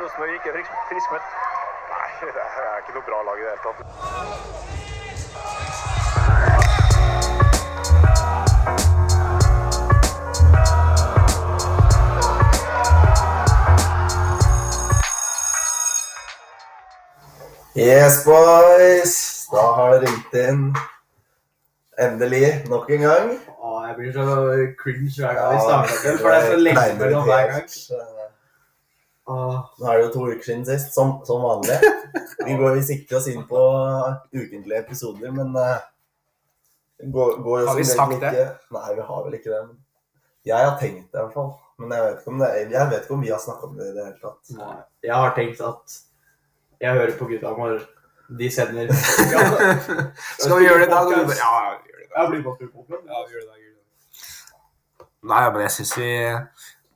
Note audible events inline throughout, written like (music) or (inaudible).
Rosenborg ikke frisk, friskmeldt. Nei, (laughs) det er ikke noe bra lag i det hele tatt. Yes, boys! Da har det ringt inn. Endelig, nok en gang. Å, jeg blir så cringe hver gang vi starter for det er så lenge mellom hver gang. Nå er det jo to uker siden sist, som, som vanlig. Vi går vi sikter oss inn på ukentlige episoder, men uh, går, går Har vi sagt ikke... det? Nei, vi har vel ikke det. Jeg har tenkt det, i hvert fall. Men jeg vet ikke om, det, jeg vet ikke om vi har snakka om det i det hele tatt. nei. Jeg har tenkt at jeg hører på gutta når de sender (laughs) Skal vi gjøre det i dag? Ja, vi gjør det i dag. Ja, vi gjør det i dag. Nei, men jeg syns vi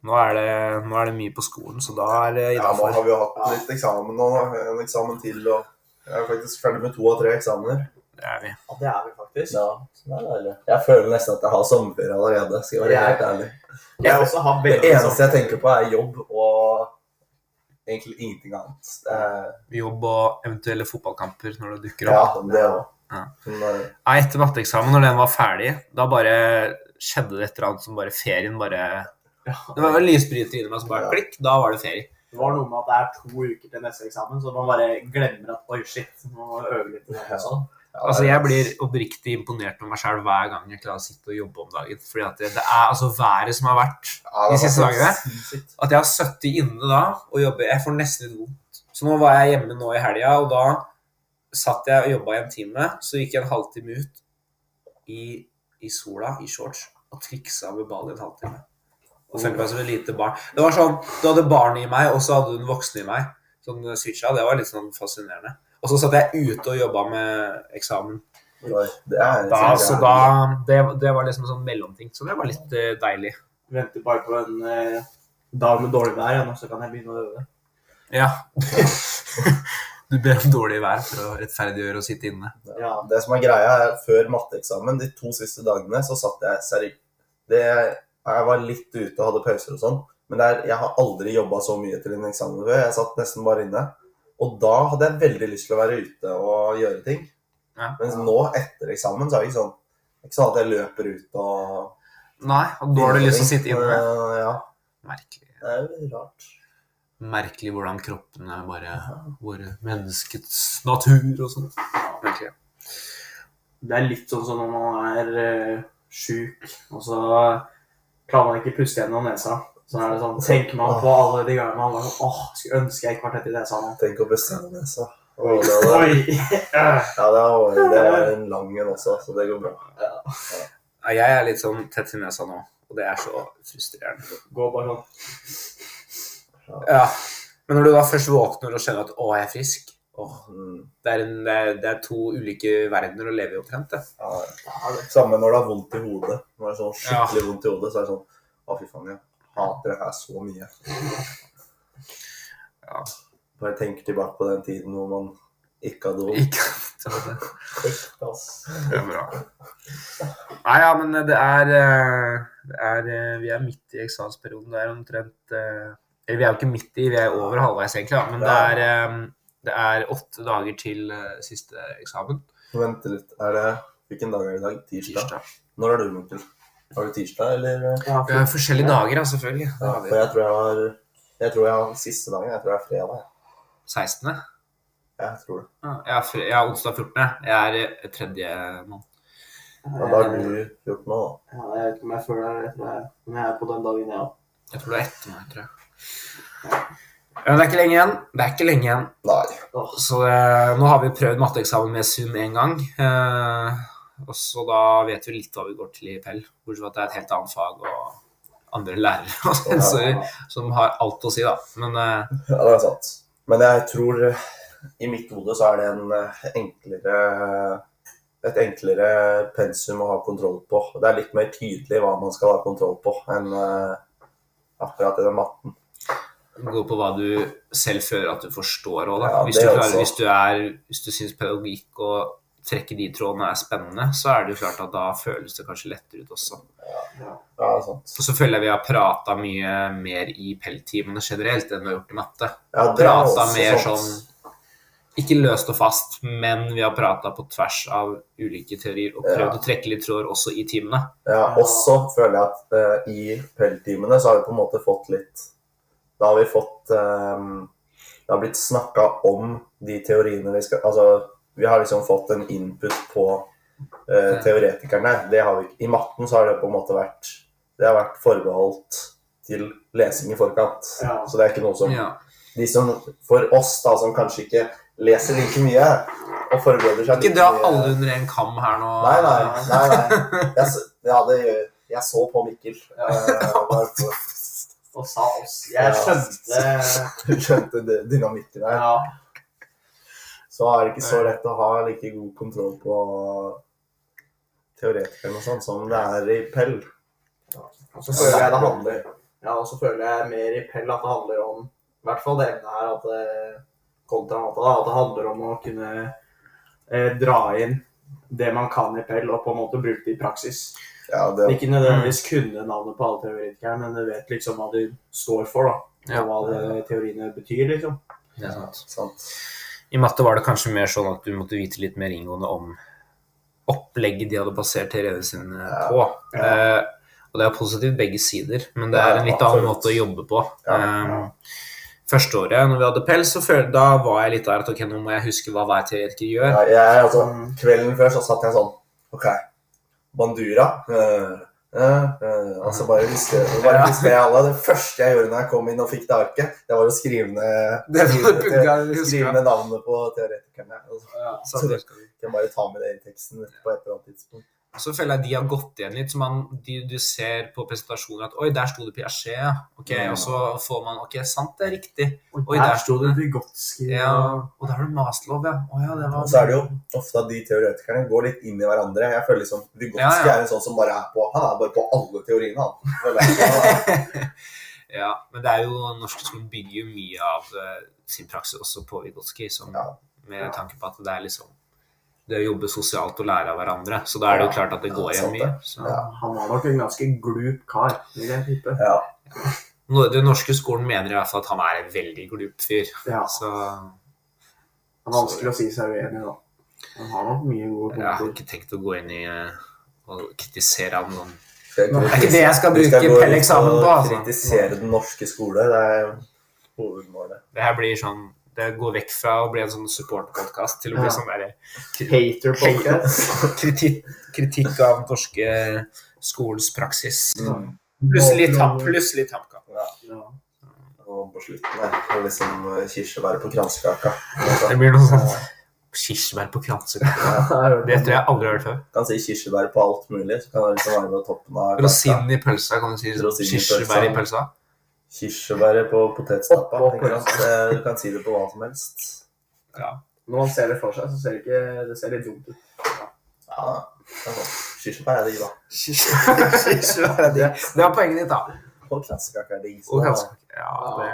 nå er, det, nå er det mye på skolen, så da er det Ja, nå har vi jo hatt litt eksamen nå, en eksamen til, og jeg er faktisk ferdig med to av tre eksamener. Det er vi. Ja, det er vi faktisk. Ja, det er deilig. Jeg føler nesten at jeg har sommerferie allerede, skal jeg være helt ærlig. Jeg også har Det eneste jeg tenker på, er jobb og egentlig ingenting annet. Er, Jobb og eventuelle fotballkamper når det dukker opp. ja, det òg. Ja. Men, Nei, etter matteeksamen, når den var ferdig, da bare skjedde det et eller annet som bare ferien bare. Det var en lysbryter inni meg som bare klikk, da var det ferie. Det var noe med at det er to uker til neste eksamen, så man bare glemmer at oi, shit, nå må øve litt. Og sånn. ja, Altså, Jeg blir oppriktig imponert over meg sjøl hver gang jeg klarer å sitte og jobbe om dagen. Fordi at det, det er altså været som har vært. ja, de siste dagene? At jeg har sittet inne da og jobber Jeg får nesten litt vondt. Så nå var jeg hjemme nå i helga, og da satt jeg og jobba i en time. Så gikk jeg en halvtime ut i, i sola, i shorts, og triksa med ball i en halvtime. Og følte meg som et lite barn. Det var sånn, Du hadde barn i meg, og så hadde du den voksne i meg. Sånn switcha. Det var litt sånn fascinerende. Og så satt jeg ute og jobba med eksamen. Oi, Det er Da, så så da, det, det var liksom en sånn mellomting. Så det var litt uh, deilig. Venter bare på en uh, dag med dårlig vær, og så kan jeg begynne å øve. Ja. (laughs) Du ber om dårlig vær for å rettferdiggjøre å sitte inne. Ja. Det som er greia, er før matteeksamen, de to siste dagene, så satt jeg seriøst det, Jeg var litt ute og hadde pauser og sånn, men det er, jeg har aldri jobba så mye til en eksamen før. Jeg satt nesten bare inne. Og da hadde jeg veldig lyst til å være ute og gjøre ting. Ja. Mens nå, etter eksamen, så er det ikke sånn, ikke sånn at jeg løper ut og Nei, og da har du lyst til å sitte inne. Ja, Merkelig. det er jo rart. Merkelig hvordan kroppen er bare hvor menneskets natur og sånn. Merkelig. Det er litt sånn som når man er uh, sjuk, og så klarer man ikke puste gjennom nesa. Så er det sånn, tenker man på alle de gangene man sånn Åh, skulle ønske jeg ikke var tett i nesa nå. Tenk å bestemme nesa. (laughs) Oi, det var, (laughs) Oi! ja, det var, det var en lang en også, så det går bra. Ja, jeg er litt sånn tett i nesa nå, og det er så frustrerende. Gå bare sånn. Ja. Men når du da først våkner og skjønner at 'å, jeg er frisk' Mm. det, er en, det, er, det er to ulike verdener å leve i omtrent. Ja, Samme når det har vondt i hodet. Når det er sånn skikkelig vondt i hodet, så er det sånn Å, fy faen, jeg hater det her så mye. Ja. Bare tenker tilbake på den tiden hvor man ikke hadde vondt. Ikke ass. Det er bra. Nei, ja, men det er, eh, det er eh, Vi er midt i eksamensperioden. Det er omtrent eh, Eller vi er jo ikke midt i, vi er over halvveis, egentlig. Men det er, det er åtte dager til eh, siste eksamen. Vent litt. Er det Hvilken dag er det i dag? Tirsdag? Tirsdag. Når er du, Mikkel? Har du tirsdag, eller? Ja, for... forskjellige dager, da, selvfølgelig. Ja, for jeg tror jeg har Jeg tror jeg har siste dagen. Jeg tror det er fredag. 16. Jeg tror det. Ja, jeg er, fre- jeg onsdag 14. Jeg er eh, tredje mann. Ja, da har du gjort nå, da. Ja, jeg vet ikke om jeg føler det, men jeg er på den dagen, jeg òg. Jeg tror det er etter meg, tror jeg. Ja, det er ikke lenge igjen. Det er ikke lenge igjen. Nei. Så eh, nå har vi prøvd matteeksamen med sum én gang. Eh, og så da vet vi litt hva vi går til i Pell. Bortsett fra at det er et helt annet fag og andre lærere og (laughs) sensorer som har alt å si, da. Men eh, Ja, det er sant. Men jeg tror eh, i mitt hode så er det en eh, enklere et enklere pensum å ha kontroll på. Det er litt mer tydelig hva man skal ha kontroll på, enn eh, akkurat i den matten. Gå på hva du selv føler at du forstår òg, da. Ja, hvis, du klarer, hvis du er Hvis du syns pedagogikk og trekke de trådene er spennende, så er det jo klart at da føles det kanskje lettere ut også. Ja. Ja, sant. Og så føler jeg vi har prata mye mer i PEL-timene generelt enn vi har gjort i matte. Ja, Prata mer sant. sånn Ikke løst og fast, men vi har prata på tvers av ulike teorier og prøvd Ja. å trekke litt tråder også i timene. Ja, også føler jeg at uh, i PEL-timene så har vi på en måte fått litt Da har vi fått eh, Det har blitt snakka om de teoriene vi skal Altså, vi har liksom fått en input på uh, teoretikerne. Det har vi. I matten så har det på en måte vært Det har vært forbeholdt til lesing i forkant. Ja. Så det er ikke noe som Ja. De som For oss, da, som kanskje ikke leser like mye og forbereder seg Ikke dra alle under en kam her nå. Nei, nei. nei, nei. (laughs) Jeg, ja, det jeg. så på Mikkel. Ja. Eh, Og sa oss. Jeg skjønte (laughs) Du skjønte dy- dynamikken her. Ja. Så er det ikke så lett å ha like god kontroll på teoretikerne og sånn som det er i Pell. Og så føler jeg det handler Ja, og så føler jeg mer i Pell at det handler om I hvert fall det emnet her at det, kontra da, at det handler om å kunne eh, dra inn det man kan i Pell, og på en måte bruke det i praksis. Ja, det, Ikke nødvendigvis kunne navnet på alle teoretikerne, men du vet liksom hva de står for, da. Ja. Og hva det, teoriene betyr, liksom. Det er sant. sant. I matte var det kanskje mer sånn at du måtte vite litt mer inngående om opplegget de hadde basert teoriene sine på. Ja. Eh, og det er positivt begge sider, men det er en litt annen måte å jobbe på. Ja, Eh, Første året når vi hadde pels, så føl, da var jeg litt der at ok, nå må jeg huske hva hver teoretiker gjør. Ja, jeg, altså, Mm. kvelden før så satt jeg sånn OK. Bandura. øh, øh, øh, og så bare visste bare visste jeg alle. Det første jeg gjorde når jeg kom inn og fikk det arket, det var å skrive ned, (laughs) Det skrive ned, navnet på teoretikerne. Så Så kan bare ta med det i teksten på et eller annet tidspunkt. Så føler jeg de har gått igjen litt. Så man, de, du ser på presentasjoner at oi, der sto det Piaget, ja. Ok, ja. Og så får man ok, sant, det er riktig. Oi, der der sto det Vygotsky. Ja, Og der har du Maslow, ja. Å ja, det var Og så er det jo ofte at de teoretikerne går litt inn i hverandre. Jeg føler liksom ja. er en sånn som bare er på Han er bare på alle teoriene, han. (laughs) (laughs) Ja, men det er jo norske skolen bygger jo mye av eh, sin praksis også på Vygotsky, Ja. med tanke på at det er liksom det å jobbe sosialt og lære av hverandre. Så da er det jo klart at det går igjen mye. Så. Ja. Han var nok en ganske glup kar, vil jeg tippe. Ja. Den norske skolen mener i hvert fall at han er en veldig glup fyr. Ja, Så Han er vanskelig å si seg uenig, da. Han har nok mye gode jeg har ikke tenkt å gå inn i eh, og kritisere sånn. Det er ikke det jeg skal bruke Pell-eksamen på, altså. Kritisere den norske skole. Det er hovedmålet. Det her blir sånn Det går vekk fra å bli en sånn support-podkast til å bli Ja. sånn derre haterpodcast, (laughs) kritikk, kritikk av den norske skolens praksis. Mm. Plutselig tapp, plutselig tappkamp. Ja. Ja. Og på slutten der, det er liksom eh, kirsebær på kransekaka. (laughs) Det blir noe sånt. kirsebær på kransekaka. (laughs) Det tror jeg aldri har hørt før. kan si kirsebær på alt mulig. Så kan det liksom være på toppen av. Rosinen i pølsa, kan du si. Rosin i Kirsebær i pølsa. Kirsebæret på potetstappa. Eh, Du kan si det på hva som helst. Når man ser det for seg, så ser det ikke Det ser litt dumt ut. Ja, ja. Kirsebær er digg, da. Kirsebær (laughs) er digg. Det var poenget ditt, da. Og kransekake er digg. Og kransekake. Ja, det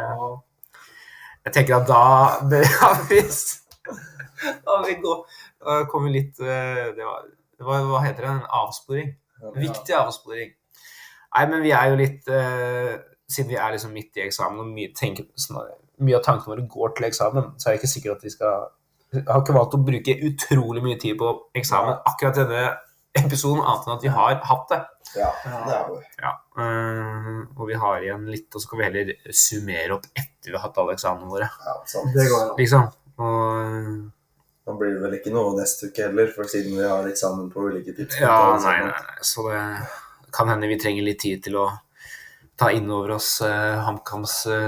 Jeg tenker at da (laughs) ja, hvis... vi Da vi går kom vi litt eh, det var, det var, Hva heter det? En avsporing. Viktig avsporing. Nei, men vi er jo litt eh, Siden vi er liksom midt i eksamen og mye, tenker, sånn, mye av tankene våre går til eksamen, så er jeg ikke sikker at vi skal Jeg har ikke valgt å bruke utrolig mye tid på eksamen akkurat denne episoden, annet enn at vi har hatt det. Ja, det er jo Ja, eh, og vi har igjen litt, og så skal vi heller summere opp etter vi har hatt alle eksamene våre. ja, sant. Det går an. Liksom. Og Da blir det vel ikke noe neste uke heller, for siden vi har eksamen på ulike tidspunkt. Ja, nei, nei, nei. Så det kan hende vi trenger litt tid til å ta inn over oss uh, HamKams eh,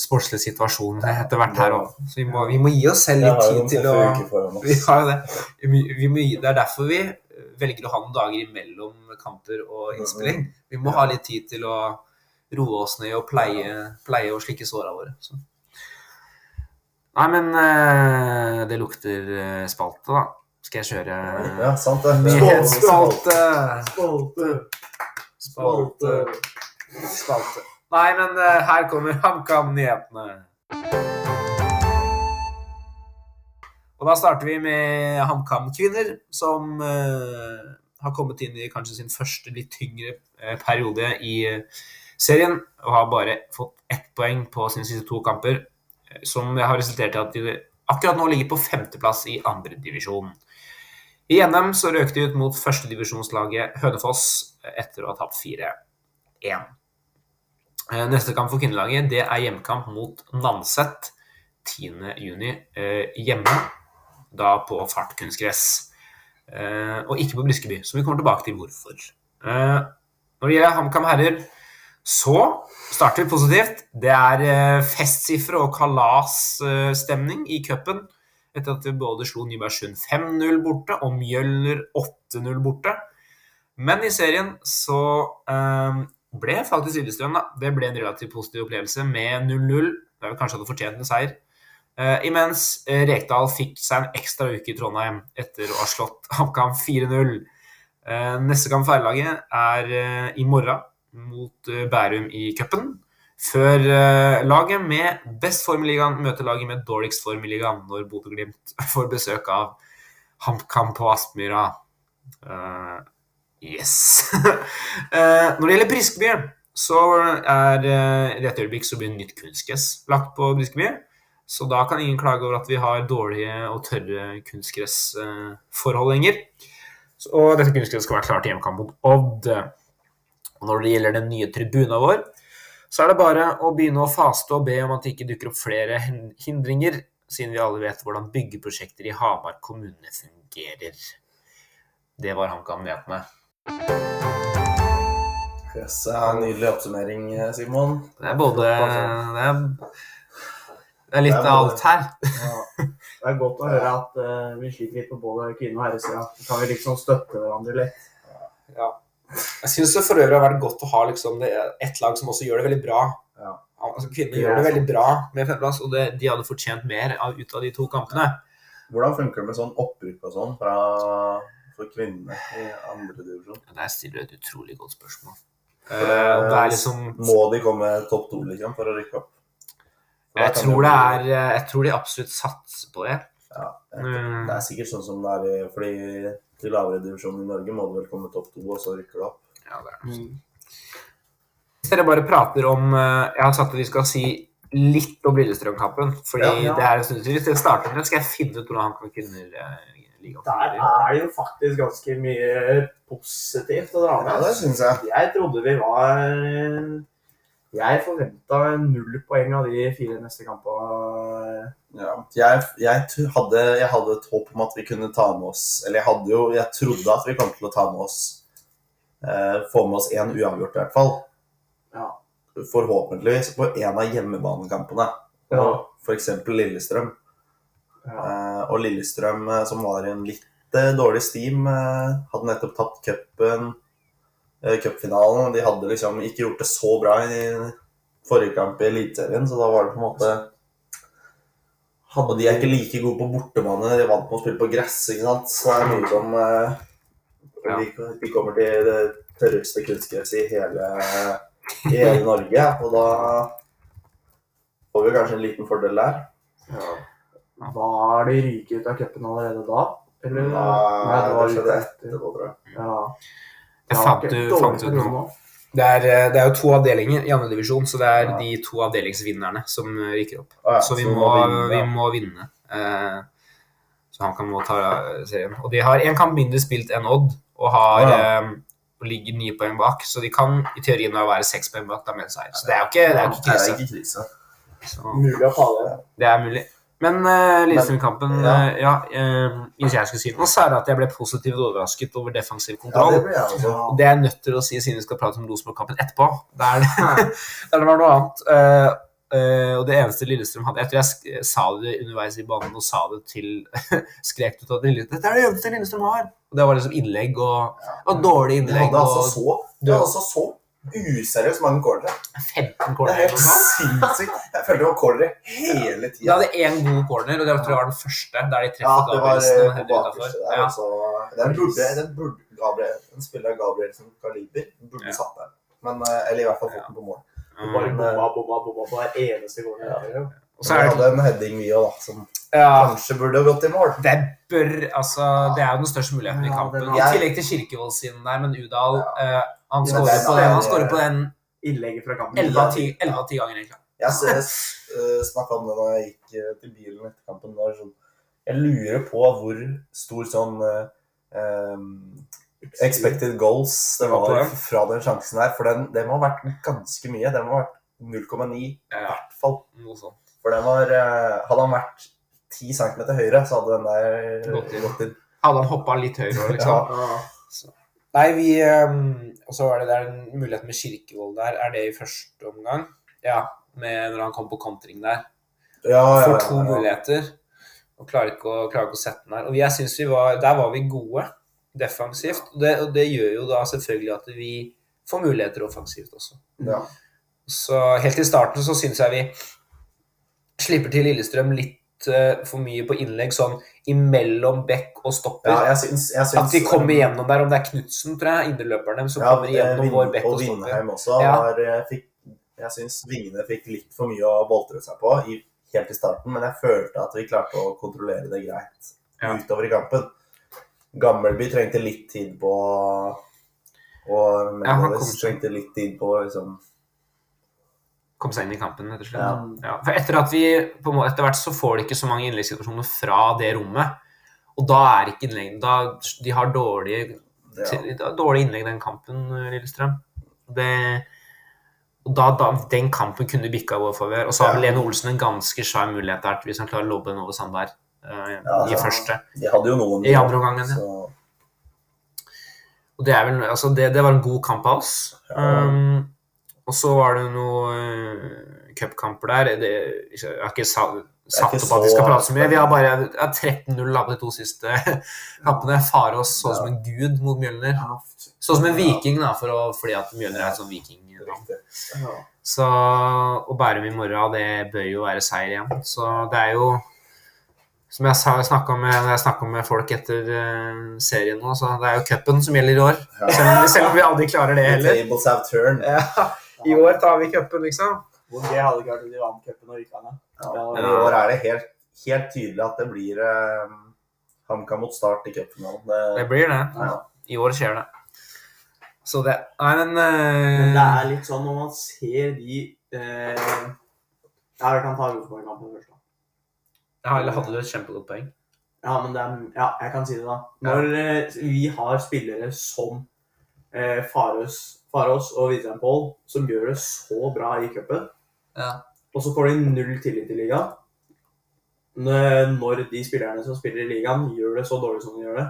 sportslige situasjon (laughs) etter hvert her òg. Så vi må, vi må gi oss selv litt tid til å (laughs) Vi har det. Vi, må- det er derfor vi velger å ha noen dager imellom kamper og innspilling. Vi må ha litt tid til å roe oss ned og pleie, pleie og slikke såra våre. Så. Nei, men eh, det lukter eh, spalte, da. Skal jeg kjøre Ja, sant det. Spalte! Spalte. Spalte. Spalte. Nei, men uh, her kommer (laughs) HamKam-nyhetene. Og da starter vi med HamKam kvinner, som uh, har kommet inn i kanskje sin første litt tyngre uh, periode i serien, og har bare fått ett poeng på sine siste to kamper, som har resultert i at de akkurat nå ligger på femteplass i andredivisjon. I NM så røk de ut mot førstedivisjonslaget Hønefoss etter å ha tapt 4-1. Eh, Neste kamp for kvinnelaget det er hjemmekamp mot Nanset 10.6 eh, hjemme, da på fartkunstgress. Eh, og ikke på Briskeby, som vi kommer tilbake til hvorfor. Eh, når det gjelder HamKam herrer, så starter vi positivt. Det er eh, festsifre og kalasstemning i cupen etter at vi både slo Nybergsund 5-0 borte og Mjøller 8-0 borte. Men i serien så eh, ble faktisk Lillestrøm da. Det ble en relativt positiv opplevelse med 0-0. Der vi kanskje hadde fortjent en seier. Uh, imens eh, Rekdal fikk seg en ekstra uke i Trondheim etter å ha slått (laughs) HamKam 4-0. Uh, neste kamp for herrelaget er uh, i morgen mot eh, Bærum i cupen. Før eh, laget med best form i ligaen møter laget med dårligst form i ligaen når Bodø-Glimt (laughs) får besøk av HamKam på Aspmyra. Yes. (laughs) Eh, når det gjelder Briskeby, så er eh, i dette øyeblikk så blir nytt kunstgress lagt på Briskeby. Så da kan ingen klage over at vi har dårlige og tørre kunstgressforhold lenger. Og dette kunstgresset skal være klart til hjemmekamp mot Odd. Og når det gjelder den nye tribuna vår, så er det bare å begynne å faste og be om at det ikke dukker opp flere hindringer, siden vi alle vet hvordan byggeprosjekter i Hamar kommune fungerer. Det var HamKam-nyhetene. Yes, nydelig oppsummering, Simon. Det er både Det er, det er litt av alt her. Ja. Det er godt å høre at uh, vi sliter litt på både kvinne- og herresida. Kan vi liksom støtte hverandre litt. Ja. Jeg syns det for øvrig har vært godt å ha liksom, det, ett lag som også gjør det veldig bra. Ja. Altså, kvinner Det gjør det veldig bra med femteplass, og det, de hadde fortjent mer av, ut av de to kampene. Hvordan funker det med sånn opprykk og sånn fra, for kvinnene i andre divisjon? Der stiller du et utrolig godt spørsmål. Eh, det er liksom Må de komme topp to liksom, for å rykke opp? Jeg tror, det er, eh, jeg tror de absolutt satser på det. Ja, Mm. det er sikkert sånn som det er fordi til lavere divisjon i Norge må du vel komme topp to, og så rykker du opp. Ja, det er det. Hvis dere bare prater om eh, Jeg har sagt at vi skal si litt om Lillestrøm-kampen. Fordi Ja, ja. det er en stund siden. Hvis dere starter med det, skal jeg finne ut hvordan han kan kvinner Der er det jo faktisk ganske mye positivt å dra med. Ja, det syns jeg. Jeg trodde vi var Jeg forventa null poeng av de fire neste kampene. Ja. Jeg, jeg, hadde, jeg hadde et håp om at vi kunne ta med oss Eller jeg hadde jo Jeg trodde at vi kom til å ta med oss eh, Få med oss én uavgjort, i hvert fall. Ja. Forhåpentligvis på en av hjemmebanekampene. Ja. F.eks. Lillestrøm. Ja. Eh, og Lillestrøm, eh, som var i en litt eh, dårlig steam, hadde nettopp tapt cupen, cupfinalen. De hadde liksom ikke gjort det så bra i forrige kamp i Eliteserien, så da var det på en måte Og de ikke like gode på bortebane. De vant med å spille på gress, ikke sant. Så det er mye som de, de kommer til det tørreste kunstgresset i hele, i hele Norge, og da får vi kanskje en liten fordel der. Ja. Var de ryket ut av cupen allerede da? Eller? Nei, det var etter. etterpå, tror jeg. Ja. Jeg fant, du, fant ut nå. Det er, eh, det er jo to avdelinger i andre divisjon, så det er Ja. de to avdelingsvinnerne som eh, rykker opp. Ah, ja, Så vi så må, vinne, vi må vinne. Eh, så han kan må ta eh, serien. Og de har én kamp mindre spilt enn Odd, og har Ja. eh, ligger ni poeng bak. Så de kan i teorien da være seks poeng bak da med seier. Så det er jo ikke, det er ikke Det er krise. ikke krise. Så Mulig å ta det. det er mulig. Men uh, Lillestrøm-kampen ja. uh, ja, uh, Hvis jeg skulle si noe, så er det at jeg ble positivt overrasket over defensiv Ja, kontroll. det blir jeg det er jeg nødt til å si siden vi skal prate om Rosenborg-kampen etterpå. Der det, (laughs) der det var noe annet. Og det eneste Lillestrøm hadde Jeg tror jeg sa det underveis i banen og sa det til (laughs) Skrek ut at Dette er det eneste Lillestrøm har! Og det var liksom innlegg og, og dårlig innlegg. innlegg. hadde altså så, Det hadde altså så useriøst mange cornere. 15 Det er helt eller noe sinnssykt. Jeg følte det var cornere hele tida. Du hadde én god corner, og det tror jeg var den første. Der de Ja, treffer det var eh, bakerste der. Ja. altså. Den burde, den burde Gabriel, den spiller Gabriel som kaliber burde Ja. satt der. Men, eh, eller i hvert fall fått den på mål. Bare Mm. bomma, bomma, bomma på hver eneste corner. Ja. Og så er det hadde en heading vi òg, da, som ja, kanskje burde gått i mål. Det bør Altså, det er jo den største muligheten i kampen. I tillegg til Kirkevold sin der, men Udal eh, Han skårer på den, han scorer på den Innlegget fra kampen. 11 av 10 11 av 10 ganger, egentlig. Jeg uh, snakka om det da jeg gikk eh, til bilen etter kampen. Det sånn, jeg lurer på hvor stor sånn eh, um, expected goals det var fra den sjansen her. For den, den må ha vært ganske mye. Den må ha vært 0,9 i hvert fall. For den var eh, Hadde han vært 10 cm høyere, så hadde den der gått inn. Hadde han hoppa litt høyere òg, (laughs) liksom. Ja. Nei, vi ehm, Og så var det der en mulighet med Kirkevold der. Er det i første omgang? Ja, med når han kom på kontring der. Ja, ja, Får ja, to ja. muligheter og klarer ikke å, klarer ikke å sette den der. Og jeg synes vi var, Der var vi gode defensivt. Og det, og det gjør jo da selvfølgelig at vi får muligheter offensivt også. Ja. Så helt i starten så syns jeg vi slipper til Lillestrøm litt for mye på innlegg, sånn imellom bekk og stopper. Ja, jeg syns, jeg syns At vi kommer igjennom der, om det er Knutsen, tror jeg, indreløperen som Ja, kommer gjennom vår bekk og Og stopper. Vindheim også. Ja. Var, eh, fikk, jeg syns vingene fikk litt for mye å boltre seg på i, helt i starten, men jeg følte at vi klarte å kontrollere det greit Ja. utover i kampen. Gammelby trengte litt tid på Og Ja, han Mendes kom trengte litt tid på liksom Kom seg inn i kampen, rett og slett. Ja. For etter at vi på måte, Etter hvert så får de ikke så mange innleggssituasjoner fra det rommet. Og da er ikke innlegg da, De har dårlige, dårlige innlegg den kampen, Lillestrøm. Det, og da, da, Den kampen kunne bikka vår favør. Og så har. Lene Olsen en ganske svær mulighet der hvis han klarer å lobbe den over Sandberg uh, Ja, i første. De hadde jo noen I andre omgangen, ja. Og det, vel, altså det, det var en god kamp av oss. Um, og så var det noen uh, cupkamper der. Det, jeg har ikke sa, satt opp at vi skal prate så mye. Vi har bare 13-0 på de to siste (laughs) kampene. Farås så sånn som en gud mot Mjølner. Sånn Så som en viking, da, for å, fordi at Mjølner er et sånn viking. Ja. Så, å Bærum i morgen, det bør jo være seier igjen. Så det er jo Som jeg snakka med, med folk etter uh, serien nå, så det er jo cupen som gjelder i år. Ja. Selv, om- selv om vi aldri klarer det The heller. tables have turned. (laughs) Ja, I år tar vi cupen, liksom. Hvor gøy hadde ikke vært om de vant cupen og rykka ned? Ja. Ja. Men i år er det helt, helt tydelig at det blir eh, HamKam mot Start i cupfinalen. Det Det- blir det. Ja. I år skjer det. Så det Nei, men, Men det eh, er litt sånn når man ser de eh, Ja, vi kan ta Rosenborg-kampen først, da. ja, Eller hadde du et kjempegodt poeng? Ja, men det er, ja, jeg kan si det, da. Når ja. vi har spillere som eh, Farås, Farås og Vidheim Pål, som gjør det så bra i cupen, Ja. og så får de null tillit i ligaen Når når de spillerne som spiller i ligaen, gjør det så dårlig som de gjør det,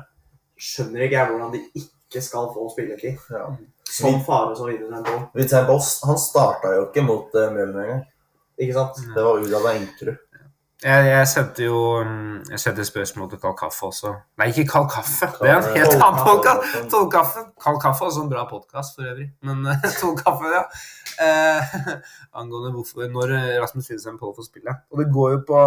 skjønner ikke jeg hvordan de ikke skal få spilletid. Ja. Som Farås og Vidheim Pål. Vincent Boss han starta jo ikke mot uh, Mjølner engang. Ikke sant? Det var Udal Enkerud. Jeg, jeg sendte jo mm, Jeg sendte spørsmål til Kald Kaffe også. Nei, ikke Kald Kaffe. Det er en helt annen Kaffe. podkast. Tollkaffe. Kald Kaffe er også en bra podkast for øvrig. Men (laughs) Tolv Kaffe, ja. Eh, (laughs) angående hvorfor Når eh, Rasmus Lillesheim Pål får spille. Og det går jo på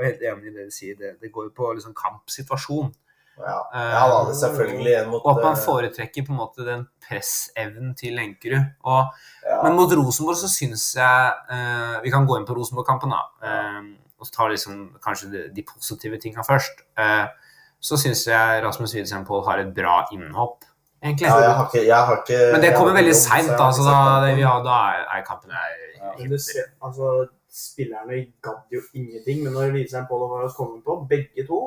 helt enig i det du sier. Det, det går jo på liksom kampsituasjon. Ja. ja da, det selvfølgelig en mot Og at man eh, foretrekker på en måte den pressevnen til Lenkerud. Ja. Men mot Rosenborg så syns jeg eh, Vi kan gå inn på Rosenborg-kampen, da. Eh, og tar liksom kanskje de, de positive tinga først. Eh, så syns jeg Rasmus Widesheim Pål har et bra innhopp, egentlig. ja, jeg har ikke, jeg har ikke Men det kommer veldig seint, da. Så da, det, den. da er, er kampen. Men du ser, altså, spillerne gadd jo ingenting, men når Lillestrøm Pål og Varas kom på, begge to,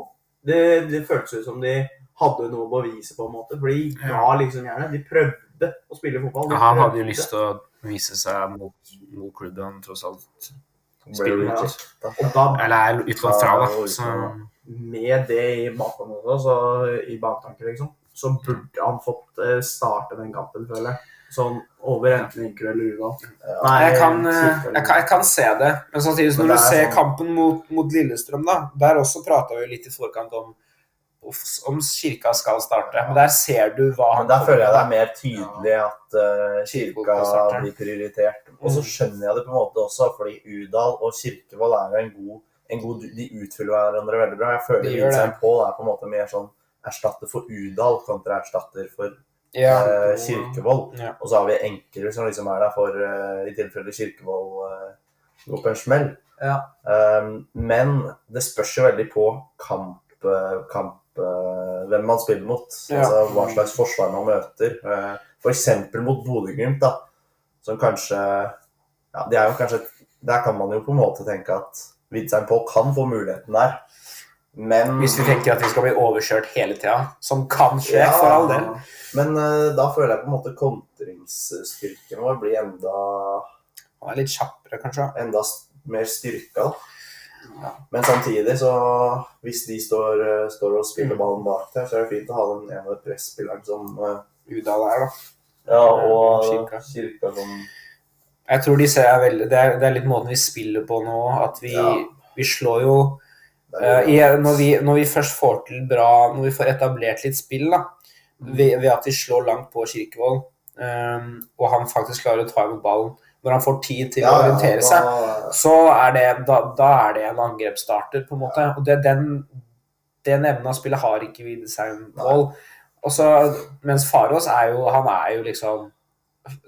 det, det føltes ut som de hadde noe å bevise på en måte. For de ga liksom gjerne. De prøvde å spille fotball. Han hadde jo lyst til å vise seg mot, mot klubben tross alt Ble spiller ut. Og da, Eller er utlånt fra, da. Så, med det i bakhånd også, så i baktanken, liksom, så burde han fått eh, starte den kampen, føler jeg. Sånn over enten Inker eller. Ja. Nei, jeg, kan, eh, Kirke eller- jeg, kan, jeg kan se det, men samtidig så når du er ser sånn- kampen mot, mot Lillestrøm, da Der også prata vi litt i forkant om om Kirka skal starte. Men der ser du hva Men der føler jeg det er mer tydelig at uh, kirka blir prioritert. Og så skjønner jeg det på en måte også, fordi Udal og Kirkevold er jo en god, en god De utfyller hverandre veldig bra. Jeg føler De gjør Vincent Pål er på en måte mer sånn erstatter for Udal kontra erstatter for ja. uh, Kirkevold. Ja. Og så har vi Enkerud som liksom er der for uh, i tilfelle Kirkevold går på en smell. Ja. Um, men det spørs jo veldig på kamp, kamp hvem man spiller mot. Ja. Altså hva slags forsvar man møter. Uh, F.eks. mot Bodø-Glimt, da. Som kanskje Ja, det er jo kanskje Der kan man jo på en måte tenke at Witzheim Pål kan få muligheten der. Men Hvis vi tenker at vi skal bli overkjørt hele tida, som kan skje, Ja. for all del. Men uh, da føler jeg på en måte kontringsstyrken vår blir enda, Han er litt kjappere, kanskje. enda mer styrka. Men samtidig, så hvis de står, eh, står og spiller ballen bak der, så er det fint å ha den ene presspilleren som eh, Udal er, da. Ja, og Kirka. Kirka som Jeg tror de ser veldig, det, er, det er litt måten vi spiller på nå. At vi, Ja. vi slår jo eh, er, i, når, vi, når vi først får til bra Når vi får etablert litt spill, da, ved, ved at vi slår langt på Kirkevold, um, og han faktisk klarer å ta imot ballen når han får tid til ja, å orientere seg, da- så er det, da, da er det en angrepsstarter, på en måte. Og det, den, den evnen av spillet har ikke vi design Vold. Og så, mens Farås er jo Han er jo liksom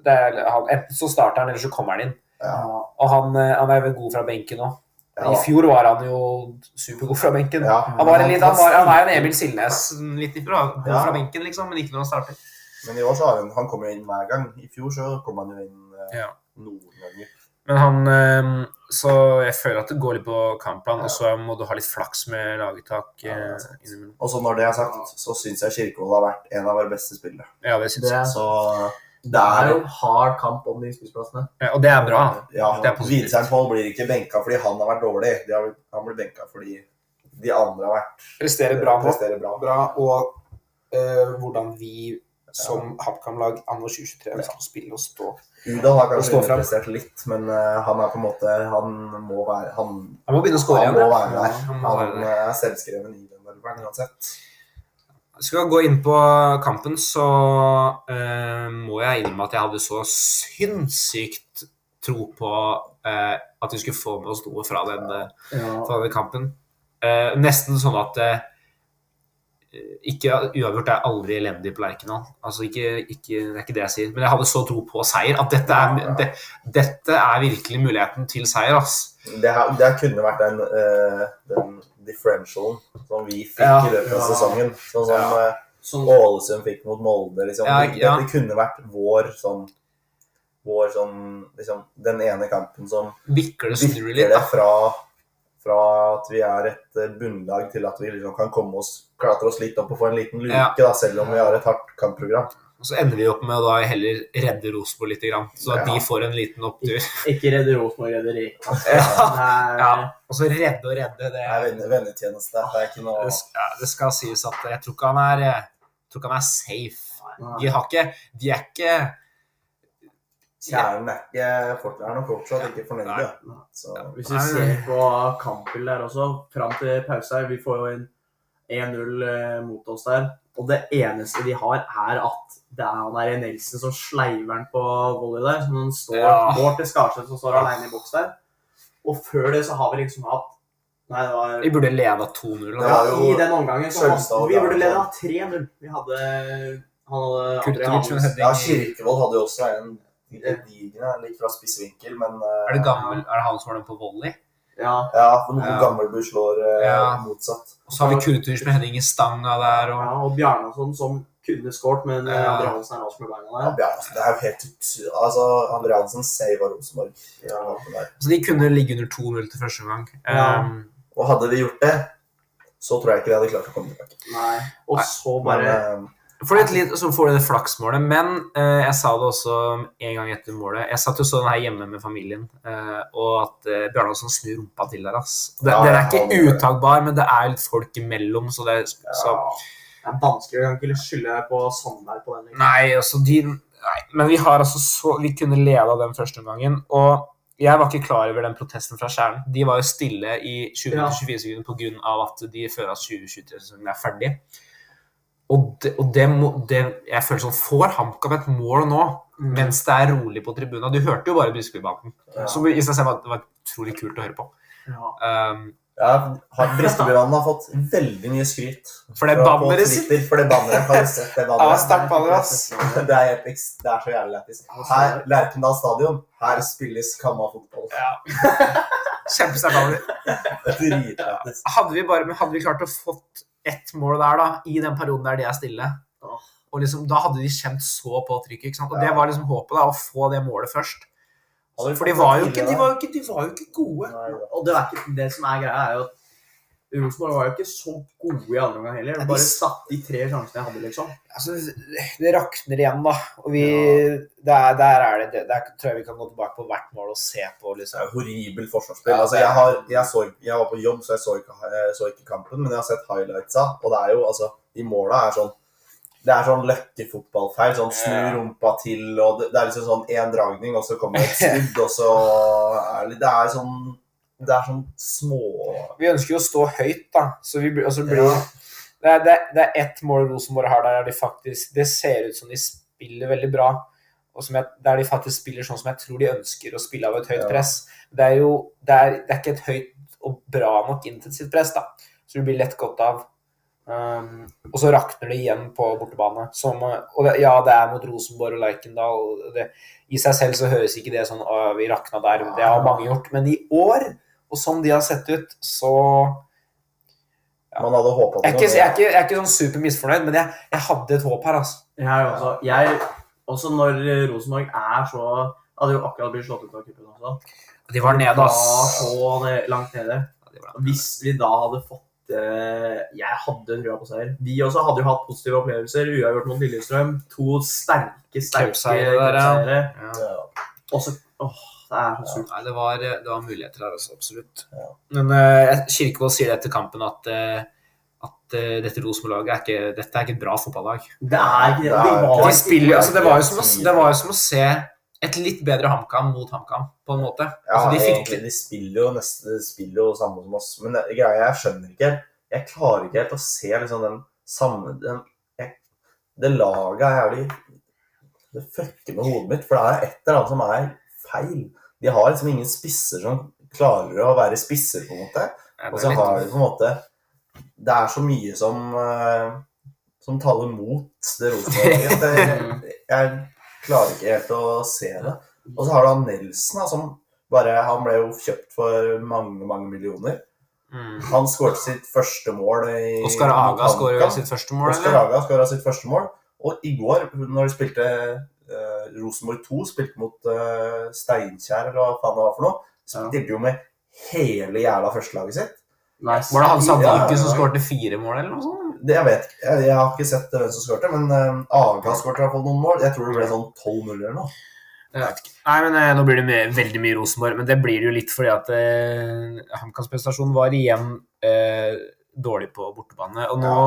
det er, han, Enten så starter han, eller så kommer han inn. Ja. Og han, eh, han er vel god fra benken òg. Ja. I fjor var han jo supergod fra benken. Ja. Han, var en litt, han, var, han er jo en Emil Silnes litt ifra, god Ja. fra benken, liksom, men ikke når han starter. Men i år så har han, han kommer inn hver gang. I fjor så kom han jo inn eh, Ja. Noen ganger. Men han eh, Så jeg føler at det går litt på kampplan, og så må du ha litt flaks med laguttak. Ja, eh. Og så når det er sagt, så syns jeg Kirkevold har vært en av våre beste spillere. Ja, det synes jeg. Så det er jo hard kamp om de spiseplassene. Ja, og det er bra. Ja, Det er positivt. Widsheim Pål blir ikke benka fordi han har vært dårlig. De har, han blir benka fordi de andre har vært Presterer bra nå. presterer bra. Bra, og øh, hvordan vi som HamKam-lag anno 2023 skal spille og stå. Udal har kanskje interessert underprestert litt, men eh, han er på en måte Han må være Han, Han må begynne å skåre han igjen. må være der. Han må være Han er selvskreven i den elveren uansett. Skal vi gå inn på kampen, så uh, må jeg innrømme at jeg hadde så sinnssykt tro på uh, at vi skulle få med oss noe fra den, uh, Ja. fra den kampen. Eh, nesten sånn at eh, ikke Uavgjort er aldri elendig på Lerkendal. Altså ikke, ikke, det er ikke det jeg sier. Men jeg hadde så tro på seier at dette er, det, dette er virkelig muligheten til seier. ass. Det, her, det her kunne vært den, uh, den differentialen som vi fikk Ja. i løpet av Ja. sesongen. Sånn som Ja. eh, Sånn, Ålesund fikk mot Molde. Liksom. Ja, ja. Dette kunne vært vår sånn vår sånn liksom, Den ene kampen som vikler det det fra, fra at vi er et eh, bunnlag, til at vi liksom kan komme oss, klatre oss litt opp og få en liten luke, Ja. da, selv om vi har et hardt kampprogram. Og så ender vi opp med å da heller redde Rosenborg litt, så at Ja. de får en liten opptur. ikke redde Rosenborg rederi. (laughs) Ja. Nei, Ja. Og så redde og redde, det, er vennetjeneste. Det er ikke noe det, ja, det skal sies at jeg tror ikke han er, jeg tror ikke han er safe. nei. De har ikke De er ikke Kjernen er ikke folk er nok fortsatt ikke fornøyde. Ja, Så Hvis vi ser på kampbildet der også, fram til pause her Vi får jo inn 1-0 eh, mot oss der. Og det eneste de har, er at det er han der Nelson som sleiver den på volley der. Som han står Ja. går til Skarseth som står alene i boks der. Og før det så har vi liksom hatt Nei, det var Vi burde leda 2-0. Ja, jo I den omgangen så hadde, vi burde leda 3-0. Vi hadde Han hadde André med Ja, Kirkevold hadde jo også en gedigen litt fra spissvinkel, men eh, Er det gammel Er det han som har den på volley? Ja, Ja, for noen Ja. Gammelbu slår eh, Ja. motsatt. Og så har vi Kurtovic med Henning i stanga der, og ja, og Bjarnason som kunne skåret, men eh, Ja. Andreansen er rask med beina Ja, der. Bjarne, det er jo helt Altså, Andreansen saver Rosenborg. Ja. Så de kunne ligge under 2-0 til første gang. Ja. Um, Og hadde de gjort det, så tror jeg ikke de hadde klart å komme tilbake. Nei. Og så bare Men, litt, så får du det flaksmålet, men eh, jeg sa det også en gang etter målet. Jeg satt jo sånn her hjemme med familien, eh, og at eh, Bjarnason snur rumpa til der. ass. Det, Ja, den er ikke uttakbar, men det er litt folk imellom, så det så, Det er vanskelig. Jeg kan ikke skylde på Sandberg på den. liksom. Nei, altså de Nei, men vi har altså så Vi kunne leda den første omgangen, og jeg var ikke klar over den protesten fra Skjæren. De var jo stille i 20-24 sekunder pga. at de føler at 2023-sesongen er ferdig. Og, det, og det, må, det Jeg føler sånn Får HamKam et mål nå, Mm. mens det er rolig på tribunen? Du hørte jo bare Briskebybanden, ja. som i seg selv var, det var utrolig kult å høre på. Ja. Um, ja, har- har fått veldig mye skryt. for det banneret sitt For det banneret. Har du sett det banneret? Ja. (laughs) Det er, helt det er så jævlig lættis. Her, Lerkendal stadion. Her spilles Kamma fotball. Ja. (laughs) Kjempesterkt banner. (laughs) Hadde vi bare hadde vi klart å fått ett mål der, da, i den perioden der de er stille og liksom, Da hadde de kjent så på trykket. ikke sant? Og det var liksom håpet, da, å få det målet først. For de var jo ikke, de var jo ikke, de var jo ikke gode. Og det, er ikke, det som er greia, er jo at Rosenborg var jo ikke så gode i andre omgang heller. De bare satt de tre sjansene jeg hadde, liksom. Altså, det rakner igjen, da. Og vi der, der er det Der tror jeg vi kan gå tilbake på hvert mål og se på, Det liksom. er jo horribelt forsvarsspill. Ja, altså, er- jeg, har, jeg, så, jeg var på jobb, så jeg så ikke, jeg så ikke kampen, men jeg har sett highlightsa, og det er jo altså De måla er sånn Det er sånn løkkefotballfeil. Sånn snu rumpa til, og det, det er liksom sånn én dragning, og så kommer et (laughs) skudd, og så er det Det er sånn Det er sånn små Vi ønsker jo å stå høyt, da. Så vi, og blir Ja. det, er, det, det er ett mål Rosenborg har der, de faktisk Det ser ut som de spiller veldig bra. Jeg, der de faktisk spiller sånn som jeg tror de ønsker å spille av et høyt Ja. press. Det er jo det er, det er ikke et høyt og bra nok intensivt press, da. Så du blir lett godt av. Um, og så rakner det igjen på bortebane. Som, og det, ja, det er mot Rosenborg og Lerkendal. I seg selv så høres ikke det sånn vi rakna der. Det har mange gjort. Men i år, og sånn de har sett ut, så Ja. Man hadde håpa jeg er, ikke, jeg, er ikke, jeg er ikke sånn super misfornøyd, men jeg, jeg hadde et håp her, altså. Jeg også, jeg, også når Rosenborg er så Hadde jo akkurat blitt slått ut av kuppen også. De var nede, ass. så ned- langt nede. Ja, de var- Hvis vi da hadde fått eh, Jeg hadde trua på seier. Vi også hadde jo hatt positive opplevelser. Uavgjort mot Lillestrøm. To sterke, sterke Cupseiere. Ja. Og så Åh, det er så. Nei, det var, det var muligheter der også, absolutt. Ja. Men uh, Kirkevold sier etter kampen at, uh, at uh, dette Rosenborg-laget er ikke, dette er ikke et bra fotballag. Det er ikke det. Var De spiller, altså, det, var jo som å, det var jo som å se et litt bedre HamKam mot HamKam, på en måte. Ja, Altså, de fikk, egentlig, de spiller jo neste spiller jo samme som oss. Men det, greia jeg skjønner ikke Jeg klarer ikke helt å se liksom den samme den, jeg, Det laget er jævlig Det fucker med hodet mitt, for det er et eller annet som er feil. De har liksom ingen spisser som klarer å være spisser, på en måte. Ja, Og så har de på en måte Det er så mye som eh, Som taler mot det Rosenborg-laget. (laughs) Jeg, Jeg klarer ikke helt å se det. Og så har du han Nelson, som bare Han ble jo kjøpt for mange, mange millioner. Mm. Han skåret sitt første mål i Oskar Aga skåra sitt første mål, Oskar eller? Aga skåra sitt første mål. Og i går, når de spilte eh, Rosenborg 2, spilte mot eh, Steinkjer, eller hva faen det var for noe, spilte jo med hele jævla førstelaget sitt. Nice. Var det han Sandviken Ja, som skårte fire mål, eller noe sånt? Det jeg vet ikke. Jeg, jeg har ikke sett hvem som skårte, men uh, Aga skårte i hvert fall noen mål. Jeg tror det ble sånn 12-0 eller noe. Ikke. Nei, men eh, Nå blir det mye, veldig mye Rosenborg, men det blir det jo litt fordi at eh, HamKams prestasjon var igjen eh, dårlig på bortebane. Og nå